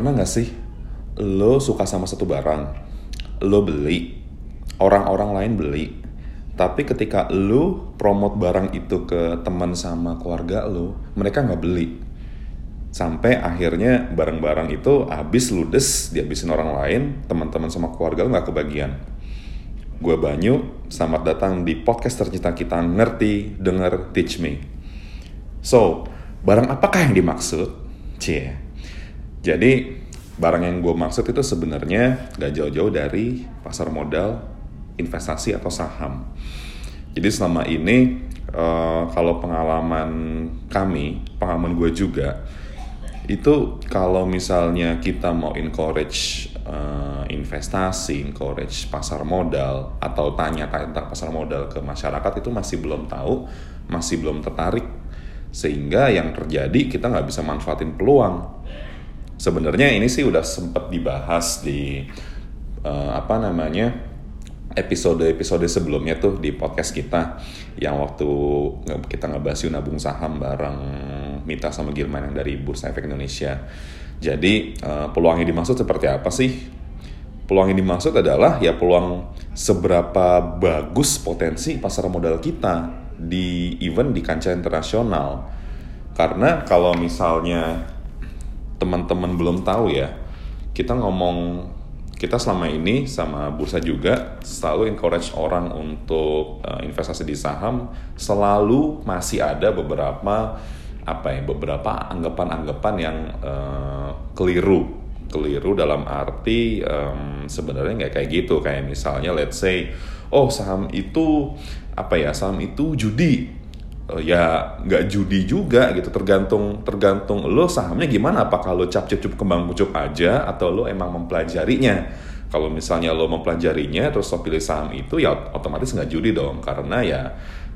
pernah nggak sih lo suka sama satu barang, lo beli, orang-orang lain beli, tapi ketika lo promote barang itu ke teman sama keluarga lo, mereka nggak beli. Sampai akhirnya barang-barang itu habis ludes, dihabisin orang lain, teman-teman sama keluarga lo nggak kebagian. Gue Banyu, selamat datang di podcast tercinta kita Ngerti, Denger, Teach Me. So, barang apakah yang dimaksud? Cie. Jadi, barang yang gue maksud itu sebenarnya gak jauh-jauh dari pasar modal, investasi atau saham. Jadi selama ini uh, kalau pengalaman kami, pengalaman gue juga, itu kalau misalnya kita mau encourage uh, investasi, encourage pasar modal atau tanya tentang pasar modal ke masyarakat itu masih belum tahu, masih belum tertarik sehingga yang terjadi kita nggak bisa manfaatin peluang sebenarnya ini sih udah sempat dibahas di uh, apa namanya episode-episode sebelumnya tuh di podcast kita yang waktu kita ngebahas nabung saham bareng Mita sama Gilman yang dari Bursa Efek Indonesia. Jadi uh, peluang yang dimaksud seperti apa sih? Peluang yang dimaksud adalah ya peluang seberapa bagus potensi pasar modal kita di event di kancah internasional. Karena kalau misalnya teman-teman belum tahu ya, kita ngomong kita selama ini sama bursa juga selalu encourage orang untuk uh, investasi di saham. Selalu masih ada beberapa apa ya beberapa anggapan-anggapan yang uh, keliru. Keliru dalam arti um, sebenarnya nggak kayak gitu. Kayak misalnya let's say oh saham itu apa ya saham itu judi ya nggak judi juga gitu. Tergantung tergantung lo sahamnya gimana. Apakah lo cap cup kembang kucup aja atau lo emang mempelajarinya? Kalau misalnya lo mempelajarinya terus lo pilih saham itu ya otomatis nggak judi dong. Karena ya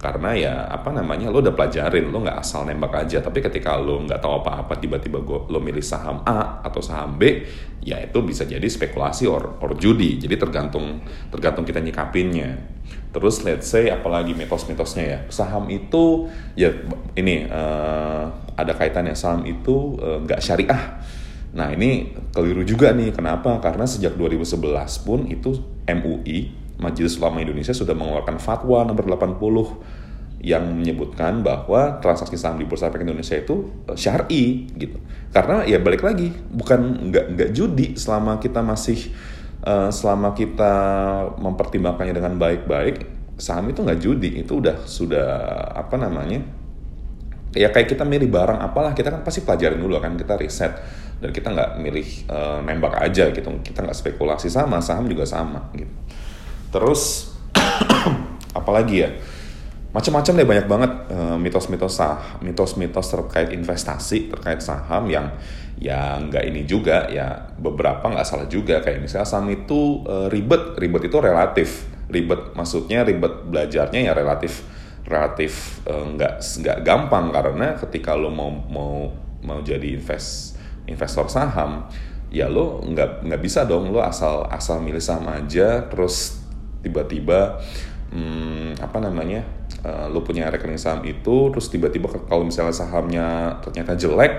karena ya apa namanya lo udah pelajarin lo nggak asal nembak aja. Tapi ketika lo nggak tahu apa-apa tiba-tiba lo milih saham A atau saham B ya itu bisa jadi spekulasi or, or judi. Jadi tergantung tergantung kita nyikapinnya terus let's say apalagi mitos-mitosnya ya saham itu ya ini uh, ada kaitannya saham itu eh, nggak uh, syariah Nah ini keliru juga nih, kenapa? Karena sejak 2011 pun itu MUI, Majelis Ulama Indonesia sudah mengeluarkan fatwa nomor 80 yang menyebutkan bahwa transaksi saham di Bursa Efek Indonesia itu eh, syar'i gitu. Karena ya balik lagi, bukan nggak nggak judi selama kita masih uh, selama kita mempertimbangkannya dengan baik-baik, saham itu nggak judi, itu udah sudah apa namanya? Ya kayak kita milih barang apalah, kita kan pasti pelajarin dulu kan, kita riset. Dan kita nggak milih uh, nembak aja gitu. Kita nggak spekulasi sama saham juga sama gitu. Terus apalagi ya macam-macam deh banyak banget uh, mitos-mitos sah mitos-mitos terkait investasi terkait saham yang yang nggak ini juga ya beberapa nggak salah juga. Kayak misalnya saham itu uh, ribet ribet itu relatif. Ribet maksudnya ribet belajarnya ya relatif relatif nggak uh, nggak gampang. Karena ketika lo mau mau mau jadi invest investor saham ya lo nggak nggak bisa dong lo asal asal milih saham aja. Terus tiba-tiba hmm, apa namanya uh, lo punya rekening saham itu terus tiba-tiba kalau misalnya sahamnya ternyata jelek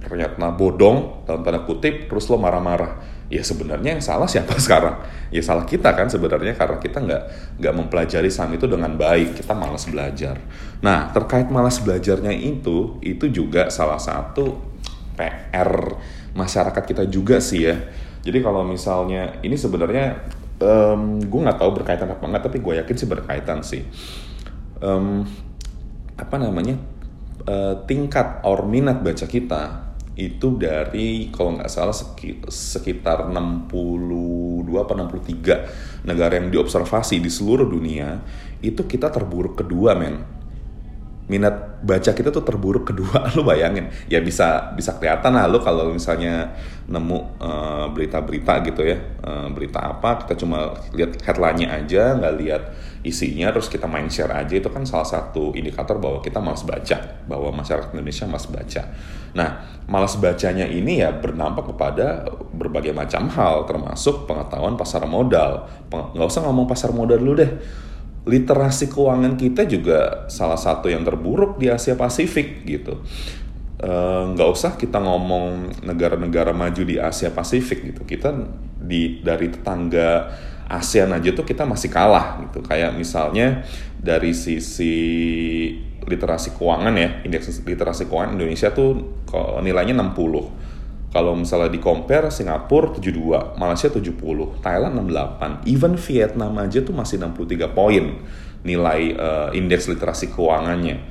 ternyata bodong dalam tanda kutip terus lo marah-marah ya sebenarnya yang salah siapa sekarang ya salah kita kan sebenarnya karena kita nggak nggak mempelajari saham itu dengan baik kita malas belajar nah terkait malas belajarnya itu itu juga salah satu PR masyarakat kita juga sih ya. Jadi kalau misalnya ini sebenarnya um, gue nggak tahu berkaitan apa enggak, tapi gue yakin sih berkaitan sih. Um, apa namanya? Uh, tingkat or minat baca kita itu dari kalau nggak salah sekitar 62 apa 63 negara yang diobservasi di seluruh dunia itu kita terburuk kedua men minat baca kita tuh terburuk kedua lu bayangin. Ya bisa bisa kelihatan lah lu kalau misalnya nemu uh, berita-berita gitu ya. Uh, berita apa kita cuma lihat headline-nya aja nggak lihat isinya terus kita main share aja. Itu kan salah satu indikator bahwa kita malas baca bahwa masyarakat Indonesia malas baca. Nah malas bacanya ini ya berdampak kepada berbagai macam hal termasuk pengetahuan pasar modal. Nggak usah ngomong pasar modal dulu deh literasi keuangan kita juga salah satu yang terburuk di Asia Pasifik gitu. eh, nggak uh, usah kita ngomong negara-negara maju di Asia Pasifik gitu. Kita di dari tetangga ASEAN aja tuh kita masih kalah gitu. Kayak misalnya dari sisi literasi keuangan ya indeks literasi keuangan Indonesia tuh nilainya 60 kalau misalnya di compare Singapura 72 Malaysia 70 Thailand 68 even Vietnam aja tuh masih 63 poin nilai uh, indeks literasi keuangannya.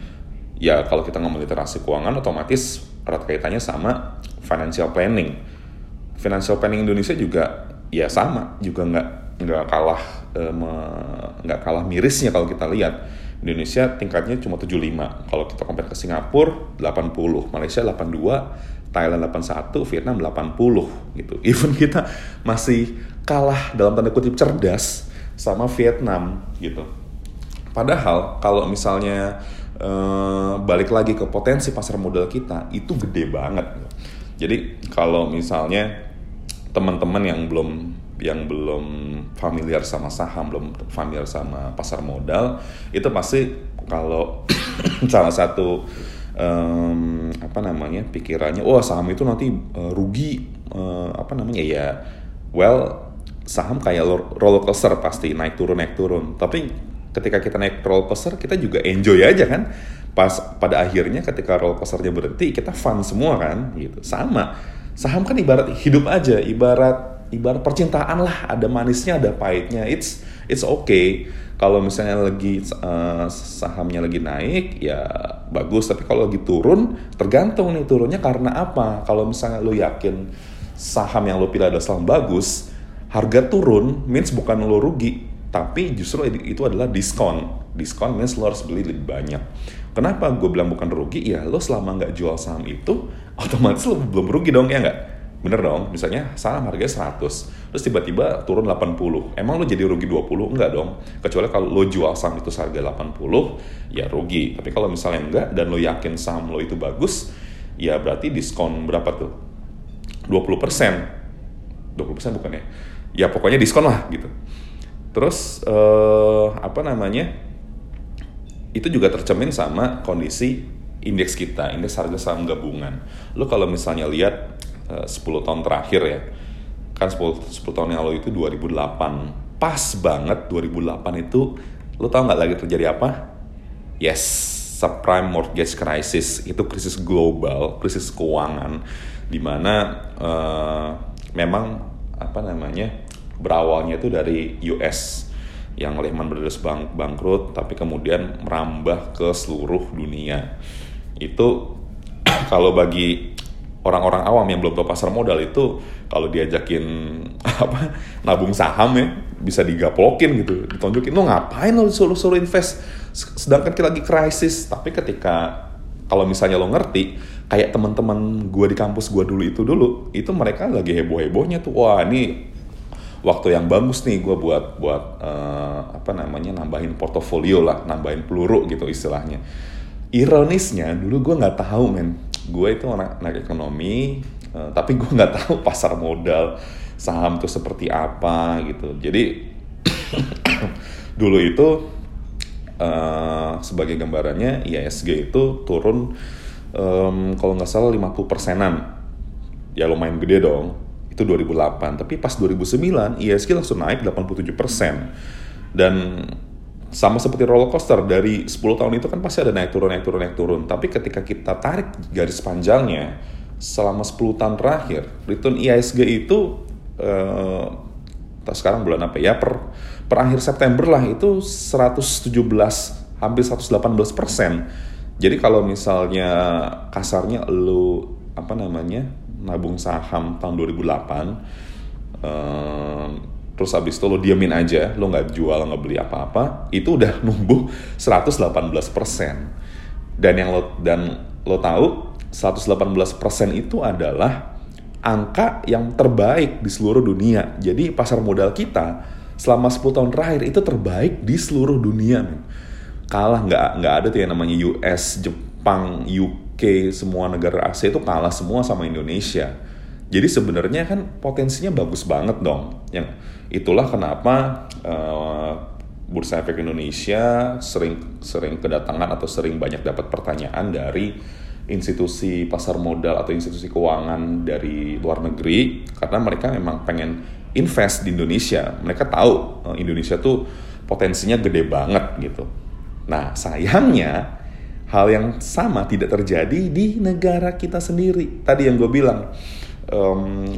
Ya kalau kita ngomong literasi keuangan otomatis erat kaitannya sama financial planning. Financial planning Indonesia juga ya sama juga nggak nggak kalah nggak uh, kalah mirisnya kalau kita lihat. Indonesia tingkatnya cuma 75 kalau kita compare ke Singapura 80 Malaysia 82 Thailand 81 Vietnam 80 gitu. Even kita masih kalah dalam tanda kutip cerdas sama Vietnam gitu. Padahal kalau misalnya uh, balik lagi ke potensi pasar modal kita itu gede banget. Jadi kalau misalnya teman-teman yang belum yang belum familiar sama saham, belum familiar sama pasar modal, itu pasti kalau salah satu um, apa namanya pikirannya, oh saham itu nanti uh, rugi, uh, apa namanya ya, well saham kayak roller coaster pasti naik turun naik turun, tapi ketika kita naik roller coaster kita juga enjoy aja kan, pas pada akhirnya ketika roller coasternya berhenti kita fun semua kan, gitu, sama. Saham kan ibarat hidup aja, ibarat ibarat percintaan lah ada manisnya ada pahitnya. It's it's okay. Kalau misalnya lagi uh, sahamnya lagi naik ya bagus. Tapi kalau lagi turun tergantung nih turunnya karena apa. Kalau misalnya lo yakin saham yang lo pilih adalah saham bagus harga turun means bukan lo rugi. Tapi justru itu adalah diskon. Diskon means lo harus beli lebih banyak. Kenapa gue bilang bukan rugi? Ya lo selama nggak jual saham itu otomatis lo belum rugi dong ya nggak Bener dong, misalnya saham harganya 100, terus tiba-tiba turun 80. Emang lo jadi rugi 20? Enggak dong. Kecuali kalau lo jual saham itu seharga 80, ya rugi. Tapi kalau misalnya enggak, dan lo yakin saham lo itu bagus, ya berarti diskon berapa tuh? 20 persen. 20 persen bukan ya? Ya pokoknya diskon lah gitu. Terus, eh, apa namanya, itu juga tercemin sama kondisi indeks kita, indeks harga saham gabungan. Lo kalau misalnya lihat 10 eh, tahun terakhir ya. Kan 10, 10 tahun yang lalu itu 2008 pas banget 2008 itu lo tau nggak lagi terjadi apa? Yes subprime mortgage crisis. Itu krisis global krisis keuangan di mana uh, eh, memang apa namanya berawalnya itu dari US yang Lehman Brothers bang bangkrut tapi kemudian merambah ke seluruh dunia. Itu kalau bagi orang-orang awam yang belum tahu pasar modal itu kalau diajakin apa nabung saham ya bisa digaplokin gitu ditunjukin. Lo ngapain lo suruh suruh invest? Sedangkan kita lagi krisis. Tapi ketika kalau misalnya lo ngerti kayak teman-teman gue di kampus gue dulu itu dulu itu mereka lagi heboh hebohnya tuh wah ini waktu yang bagus nih gue buat buat uh, apa namanya nambahin portofolio lah nambahin peluru gitu istilahnya. Ironisnya dulu gue nggak tahu men gue itu anak, anak ekonomi uh, tapi gue nggak tahu pasar modal saham itu seperti apa gitu. Jadi dulu itu uh, sebagai gambarannya ISG itu turun um, kalau nggak salah 50 persenan. Ya lumayan gede dong. Itu 2008 tapi pas 2009 ISG langsung naik 87 persen. Dan sama seperti roller coaster dari 10 tahun itu kan pasti ada naik turun naik turun naik turun. Tapi ketika kita tarik garis panjangnya selama 10 tahun terakhir return IISG itu eh, sekarang bulan apa ya per per akhir September lah itu 117 hampir 118 persen. Jadi kalau misalnya kasarnya lu apa namanya nabung saham tahun 2008 eh, terus habis itu lo diamin aja, lo nggak jual, nggak beli apa-apa, itu udah numbuh 118%. Dan yang lo dan lo tahu 118% itu adalah angka yang terbaik di seluruh dunia. Jadi pasar modal kita selama 10 tahun terakhir itu terbaik di seluruh dunia. Kalah nggak nggak ada tuh yang namanya US, Jepang, UK, semua negara Asia itu kalah semua sama Indonesia. Jadi sebenarnya kan potensinya bagus banget dong. Yang itulah kenapa uh, Bursa Efek Indonesia sering sering kedatangan atau sering banyak dapat pertanyaan dari institusi pasar modal atau institusi keuangan dari luar negeri karena mereka memang pengen invest di Indonesia. Mereka tahu uh, Indonesia tuh potensinya gede banget gitu. Nah, sayangnya hal yang sama tidak terjadi di negara kita sendiri. Tadi yang gue bilang, um,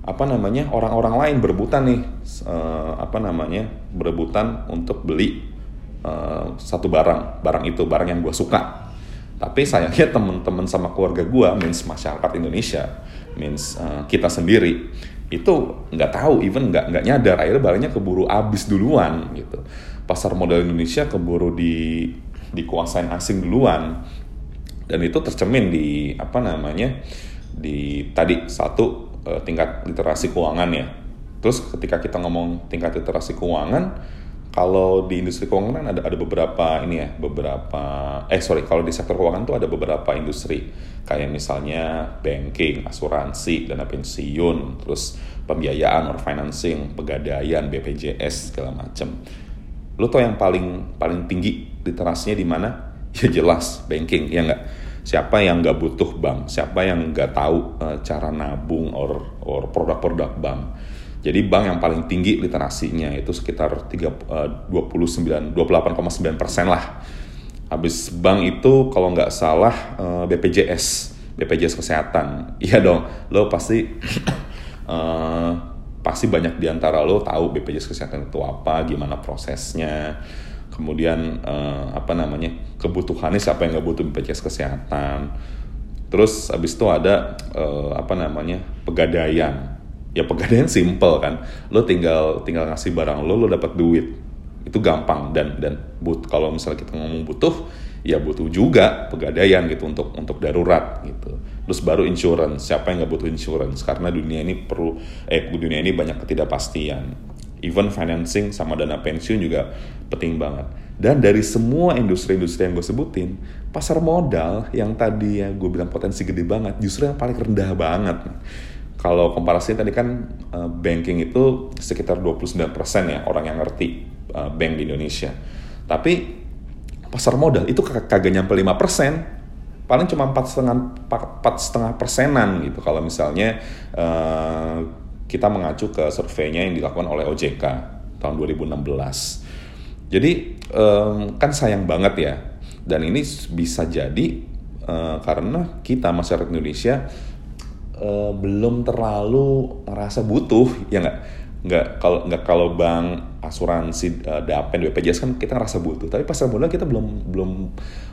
apa namanya orang-orang lain berebutan nih, uh, apa namanya berebutan untuk beli uh, satu barang, barang itu barang yang gue suka. Tapi sayangnya teman-teman sama keluarga gue, means masyarakat Indonesia, means uh, kita sendiri itu nggak tahu, even nggak nggak nyadar akhirnya barangnya keburu abis duluan gitu. Pasar modal Indonesia keburu di dikuasain asing duluan dan itu tercermin di apa namanya di tadi satu uh, tingkat literasi keuangan ya. Terus ketika kita ngomong tingkat literasi keuangan, kalau di industri keuangan kan ada ada beberapa ini ya, beberapa eh sorry kalau di sektor keuangan tuh ada beberapa industri kayak misalnya banking, asuransi, dana pensiun, terus pembiayaan or financing, pegadaian, BPJS segala macam. Lo tau yang paling paling tinggi literasinya di mana? Ya jelas banking, ya nggak siapa yang nggak butuh bank, siapa yang nggak tahu uh, cara nabung or or produk-produk bank. Jadi bank yang paling tinggi literasinya itu sekitar 3, uh, 29 28,9 persen lah. Habis bank itu kalau nggak salah uh, BPJS, BPJS kesehatan. Iya dong, lo pasti uh, pasti banyak di antara lo tahu BPJS kesehatan itu apa, gimana prosesnya kemudian uh, apa namanya kebutuhannya siapa yang nggak butuh BPJS kesehatan. Terus habis itu ada uh, apa namanya pegadaian. Ya pegadaian simple kan. Lo tinggal tinggal ngasih barang lo lo dapat duit. Itu gampang dan dan but kalau misalnya kita ngomong butuh ya butuh juga pegadaian gitu untuk untuk darurat gitu. Terus baru insurance. Siapa yang nggak butuh insurance? Karena dunia ini perlu eh dunia ini banyak ketidakpastian even financing sama dana pensiun juga penting banget. Dan dari semua industri-industri yang gue sebutin, pasar modal yang tadi ya gue bilang potensi gede banget, justru yang paling rendah banget. Kalau komparasi tadi kan uh, banking itu sekitar 29% ya orang yang ngerti uh, bank di Indonesia. Tapi pasar modal itu kagak nyampe 5%, paling cuma empat setengah empat setengah persenan gitu kalau misalnya uh, kita mengacu ke surveinya yang dilakukan oleh OJK tahun 2016. Jadi um, kan sayang banget ya, dan ini bisa jadi uh, karena kita masyarakat Indonesia uh, belum terlalu merasa butuh, ya nggak? Nggak kalau nggak kalau bank asuransi uh, Dapen BPJS kan kita ngerasa butuh tapi pasar modal kita belum belum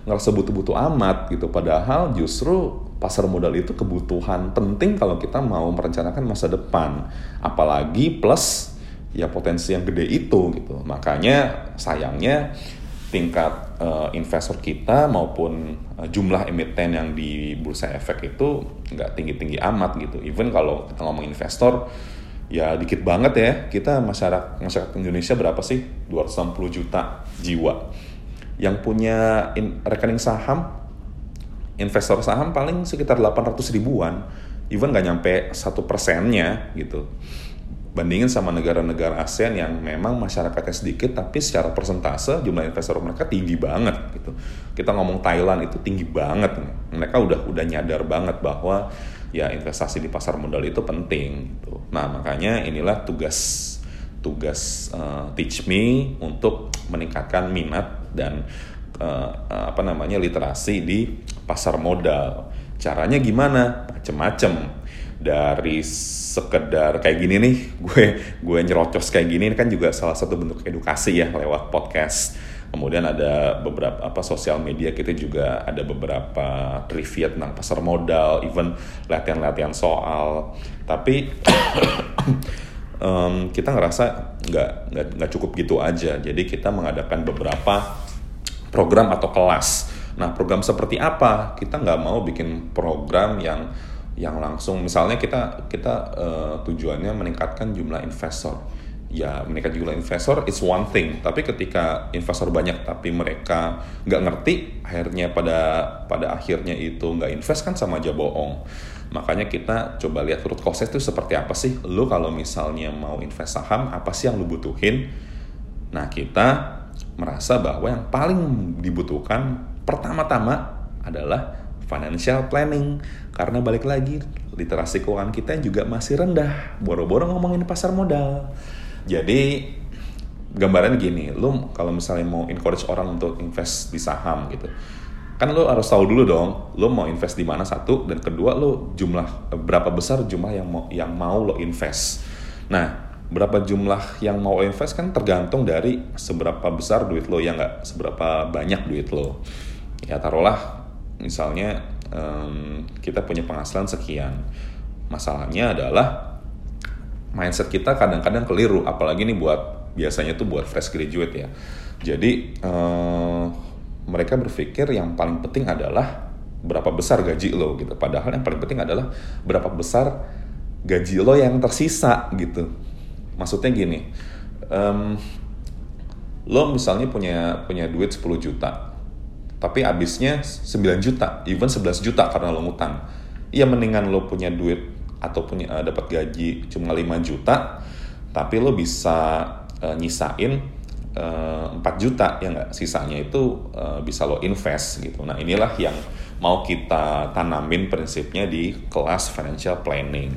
ngerasa butuh-butuh amat gitu padahal justru pasar modal itu kebutuhan penting kalau kita mau merencanakan masa depan. Apalagi plus ya potensi yang gede itu gitu. Makanya sayangnya tingkat uh, investor kita maupun uh, jumlah emiten yang di bursa efek itu nggak tinggi-tinggi amat gitu. Even kalau kita ngomong investor ya dikit banget ya kita masyarakat masyarakat Indonesia berapa sih? 260 juta jiwa. Yang punya in, rekening saham investor saham paling sekitar 800 ribuan, even nggak nyampe satu persennya gitu. Bandingin sama negara-negara ASEAN yang memang masyarakatnya sedikit, tapi secara persentase jumlah investor mereka tinggi banget gitu. Kita ngomong Thailand itu tinggi banget, mereka udah udah nyadar banget bahwa ya investasi di pasar modal itu penting. Gitu. Nah makanya inilah tugas tugas uh, Teach Me untuk meningkatkan minat dan uh, apa namanya literasi di pasar modal. Caranya gimana? Macem-macem. Dari sekedar kayak gini nih, gue gue nyerocos kayak gini kan juga salah satu bentuk edukasi ya lewat podcast. Kemudian ada beberapa apa sosial media kita juga ada beberapa trivia tentang pasar modal, even latihan-latihan soal. Tapi um, kita ngerasa nggak nggak cukup gitu aja. Jadi kita mengadakan beberapa program atau kelas. Nah, program seperti apa? Kita nggak mau bikin program yang yang langsung, misalnya kita kita uh, tujuannya meningkatkan jumlah investor. Ya, meningkat jumlah investor it's one thing. Tapi ketika investor banyak tapi mereka nggak ngerti, akhirnya pada pada akhirnya itu nggak invest kan sama aja bohong. Makanya kita coba lihat root cause itu seperti apa sih. Lu kalau misalnya mau invest saham, apa sih yang lu butuhin? Nah, kita merasa bahwa yang paling dibutuhkan pertama-tama adalah financial planning. Karena balik lagi, literasi keuangan kita juga masih rendah. Boro-boro ngomongin pasar modal. Jadi gambaran gini, lu kalau misalnya mau encourage orang untuk invest di saham gitu, kan lo harus tahu dulu dong, lo mau invest di mana satu dan kedua lo jumlah berapa besar jumlah yang mau yang mau lo invest. Nah, berapa jumlah yang mau invest kan tergantung dari seberapa besar duit lo ya nggak seberapa banyak duit lo ya taruhlah misalnya um, kita punya penghasilan sekian. Masalahnya adalah mindset kita kadang-kadang keliru apalagi nih buat biasanya tuh buat fresh graduate ya. Jadi um, mereka berpikir yang paling penting adalah berapa besar gaji lo gitu. Padahal yang paling penting adalah berapa besar gaji lo yang tersisa gitu. Maksudnya gini um, lo misalnya punya punya duit 10 juta tapi habisnya 9 juta even 11 juta karena lo ngutang. Ya mendingan lo punya duit atau punya uh, dapat gaji cuma 5 juta tapi lo bisa uh, nyisain uh, eh, 4 juta ya nggak? Sisanya itu uh, bisa lo invest gitu. Nah inilah yang mau kita tanamin prinsipnya di kelas financial planning.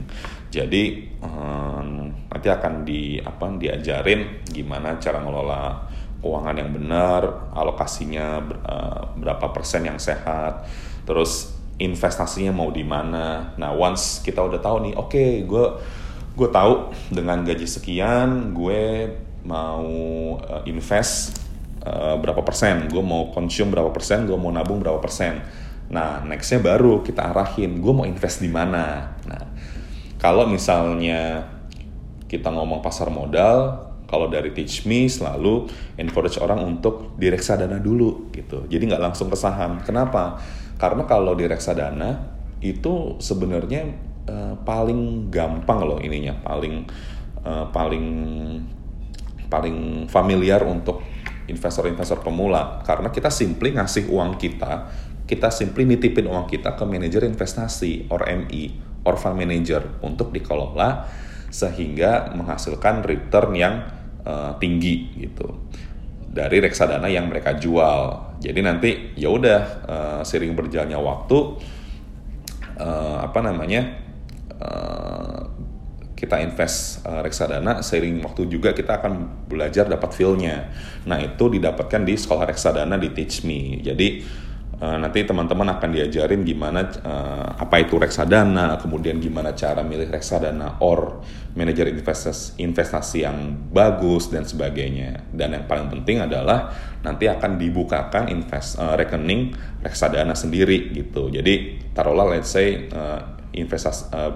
Jadi um, nanti akan di apa diajarin gimana cara ngelola keuangan yang benar, alokasinya uh, berapa persen yang sehat, terus investasinya mau di mana. Nah, once kita udah tahu nih, oke, okay, gue gue tahu dengan gaji sekian gue mau uh, invest uh, berapa persen, gue mau konsum berapa persen, gue mau nabung berapa persen. Nah, nextnya baru kita arahin, gue mau invest di mana. Nah, kalau misalnya kita ngomong pasar modal, kalau dari Teach Me selalu encourage orang untuk di reksadana dulu gitu. Jadi nggak langsung ke saham. Kenapa? Karena kalau di reksadana itu sebenarnya uh, paling gampang loh ininya, paling uh, paling paling familiar untuk investor-investor pemula karena kita simply ngasih uang kita, kita simply nitipin uang kita ke manajer investasi or MI or fund manager untuk dikelola sehingga menghasilkan return yang uh, tinggi gitu dari reksadana yang mereka jual. Jadi nanti ya udah uh, sering berjalannya waktu uh, apa namanya uh, kita invest uh, reksadana sering waktu juga kita akan belajar dapat feelnya. Nah itu didapatkan di sekolah reksadana di Teach Me. Jadi Uh, nanti teman-teman akan diajarin gimana uh, apa itu reksadana, kemudian gimana cara milih reksadana or manajer investasi, investasi yang bagus dan sebagainya. Dan yang paling penting adalah nanti akan dibukakan invest uh, rekening reksadana sendiri gitu. Jadi taruhlah let's say uh, investasi uh,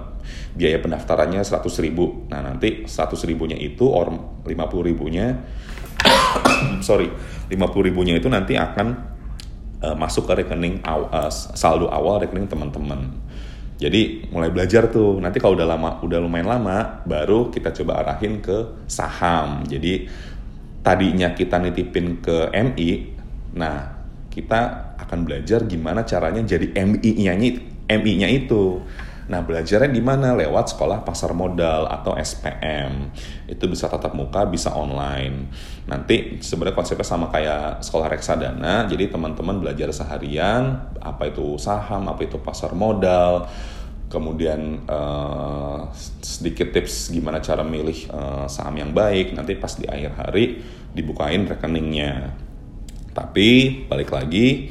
biaya pendaftarannya 100 ribu. Nah nanti 100 ribunya itu or 50 ribunya sorry 50 ribunya itu nanti akan uh, masuk ke rekening aw, uh, saldo awal rekening teman-teman. Jadi mulai belajar tuh. Nanti kalau udah lama, udah lumayan lama, baru kita coba arahin ke saham. Jadi tadinya kita nitipin ke MI, nah kita akan belajar gimana caranya jadi MI-nya MI-nya itu. Nah, belajarnya di mana? Lewat sekolah pasar modal atau SPM. Itu bisa tatap muka, bisa online. Nanti sebenarnya konsepnya sama kayak sekolah reksadana. Jadi teman-teman belajar seharian apa itu saham, apa itu pasar modal, kemudian uh, sedikit tips gimana cara milih uh, saham yang baik nanti pas di akhir hari dibukain rekeningnya tapi balik lagi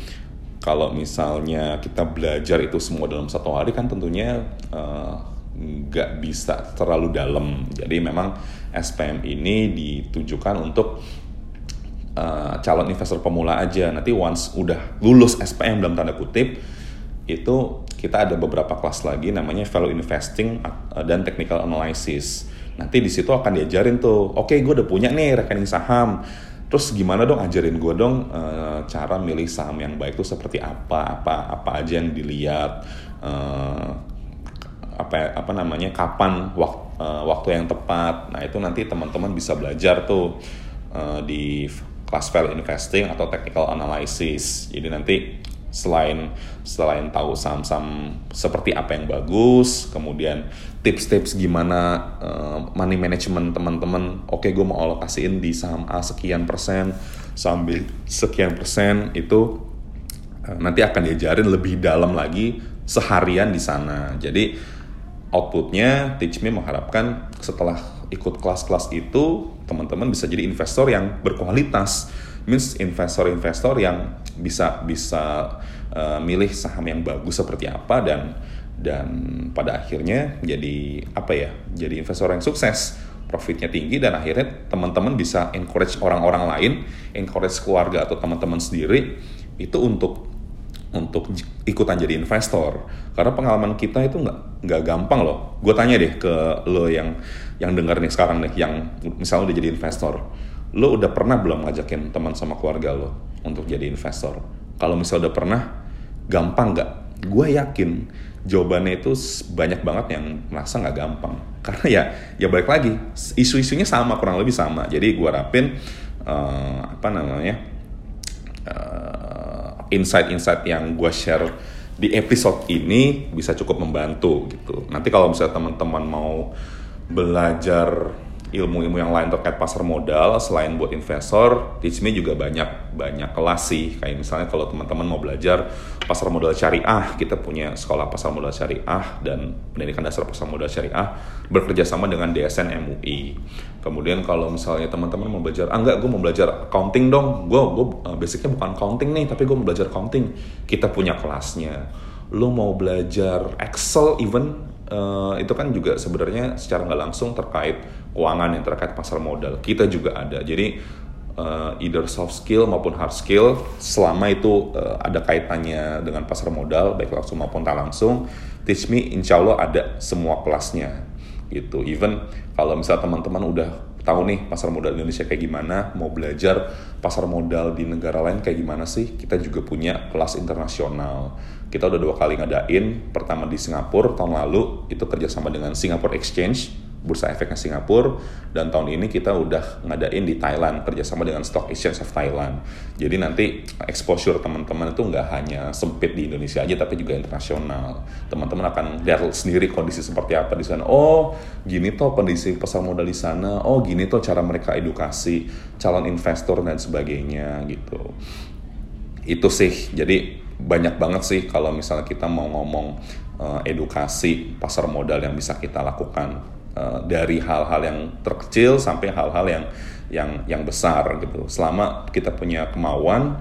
kalau misalnya kita belajar itu semua dalam satu hari kan tentunya eh, nggak uh, bisa terlalu dalam. Jadi memang SPM ini ditujukan untuk uh, calon investor pemula aja. Nanti once udah lulus SPM dalam tanda kutip, itu kita ada beberapa kelas lagi namanya value investing eh, dan technical analysis. Nanti di situ akan diajarin tuh, oke okay, gue udah punya nih rekening saham Terus gimana dong ajarin gue dong uh, cara milih saham yang baik itu seperti apa, apa apa aja yang dilihat, uh, apa apa namanya kapan waktu uh, eh, waktu yang tepat. Nah itu nanti teman-teman bisa belajar tuh uh, di kelas value investing atau technical analysis. Jadi nanti selain selain tahu saham-saham seperti apa yang bagus, kemudian tips-tips gimana uh, money management teman-teman. Oke, gue mau alokasiin di saham A sekian persen, saham B sekian persen itu uh, nanti akan diajarin lebih dalam lagi seharian di sana. Jadi outputnya Teach Me mengharapkan setelah ikut kelas-kelas itu teman-teman bisa jadi investor yang berkualitas means investor-investor yang bisa bisa uh, milih saham yang bagus seperti apa dan dan pada akhirnya jadi apa ya jadi investor yang sukses. Profitnya tinggi dan akhirnya teman-teman bisa encourage orang-orang lain encourage keluarga atau teman-teman sendiri itu untuk untuk ikutan jadi investor. Karena pengalaman kita itu nggak nggak gampang loh. Gue tanya deh ke lo yang yang dengar nih sekarang nih yang misalnya udah jadi investor lo udah pernah belum ngajakin teman sama keluarga lo untuk jadi investor? Kalau misalnya udah pernah gampang nggak? Gue yakin jawabannya itu banyak banget yang merasa nggak gampang. Karena ya ya balik lagi isu-isunya sama kurang lebih sama. Jadi gue rapin uh, apa namanya uh, insight-insight yang gue share di episode ini bisa cukup membantu gitu. Nanti kalau misalnya teman-teman mau belajar ilmu-ilmu yang lain terkait pasar modal selain buat investor, Teach Me juga banyak banyak kelas sih. Kayak misalnya kalau teman-teman mau belajar pasar modal syariah, kita punya sekolah pasar modal syariah dan pendidikan dasar pasar modal syariah bekerja sama dengan DSN MUI. Kemudian kalau misalnya teman-teman mau belajar, ah enggak, gue mau belajar accounting dong. Gue gue basicnya bukan accounting nih, tapi gue mau belajar accounting. Kita punya kelasnya. Lo mau belajar Excel even uh, itu kan juga sebenarnya secara nggak langsung terkait keuangan yang terkait pasar modal. Kita juga ada. Jadi uh, either soft skill maupun hard skill selama itu uh, ada kaitannya dengan pasar modal baik langsung maupun tak langsung teach me insya Allah ada semua kelasnya gitu even kalau misalnya teman-teman udah tahu nih pasar modal Indonesia kayak gimana mau belajar pasar modal di negara lain kayak gimana sih kita juga punya kelas internasional kita udah dua kali ngadain pertama di Singapura tahun lalu itu kerjasama dengan Singapore Exchange Bursa Efeknya Singapura dan tahun ini kita udah ngadain di Thailand kerjasama dengan Stock Exchange of Thailand. Jadi nanti exposure teman-teman itu nggak hanya sempit di Indonesia aja tapi juga internasional. Teman-teman akan lihat sendiri kondisi seperti apa di sana. Oh, gini toh kondisi pasar modal di sana. Oh, gini toh cara mereka edukasi calon investor dan sebagainya gitu. Itu sih. Jadi banyak banget sih kalau misalnya kita mau ngomong uh, edukasi pasar modal yang bisa kita lakukan Eh, dari hal-hal yang terkecil sampai hal-hal yang yang yang besar gitu. Selama kita punya kemauan,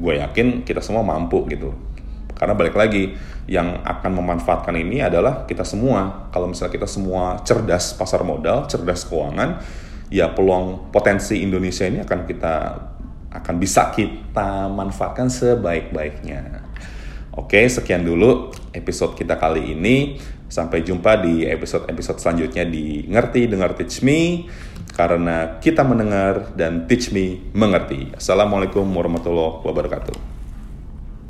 gue yakin kita semua mampu gitu. Karena balik lagi, yang akan memanfaatkan ini adalah kita semua. Kalau misalnya kita semua cerdas pasar modal, cerdas keuangan, ya peluang potensi Indonesia ini akan kita akan bisa kita manfaatkan sebaik-baiknya. Oke, sekian dulu episode kita kali ini. Sampai jumpa di episode-episode selanjutnya di Ngerti Dengar Teach Me karena kita mendengar dan teach me mengerti. Assalamualaikum warahmatullahi wabarakatuh.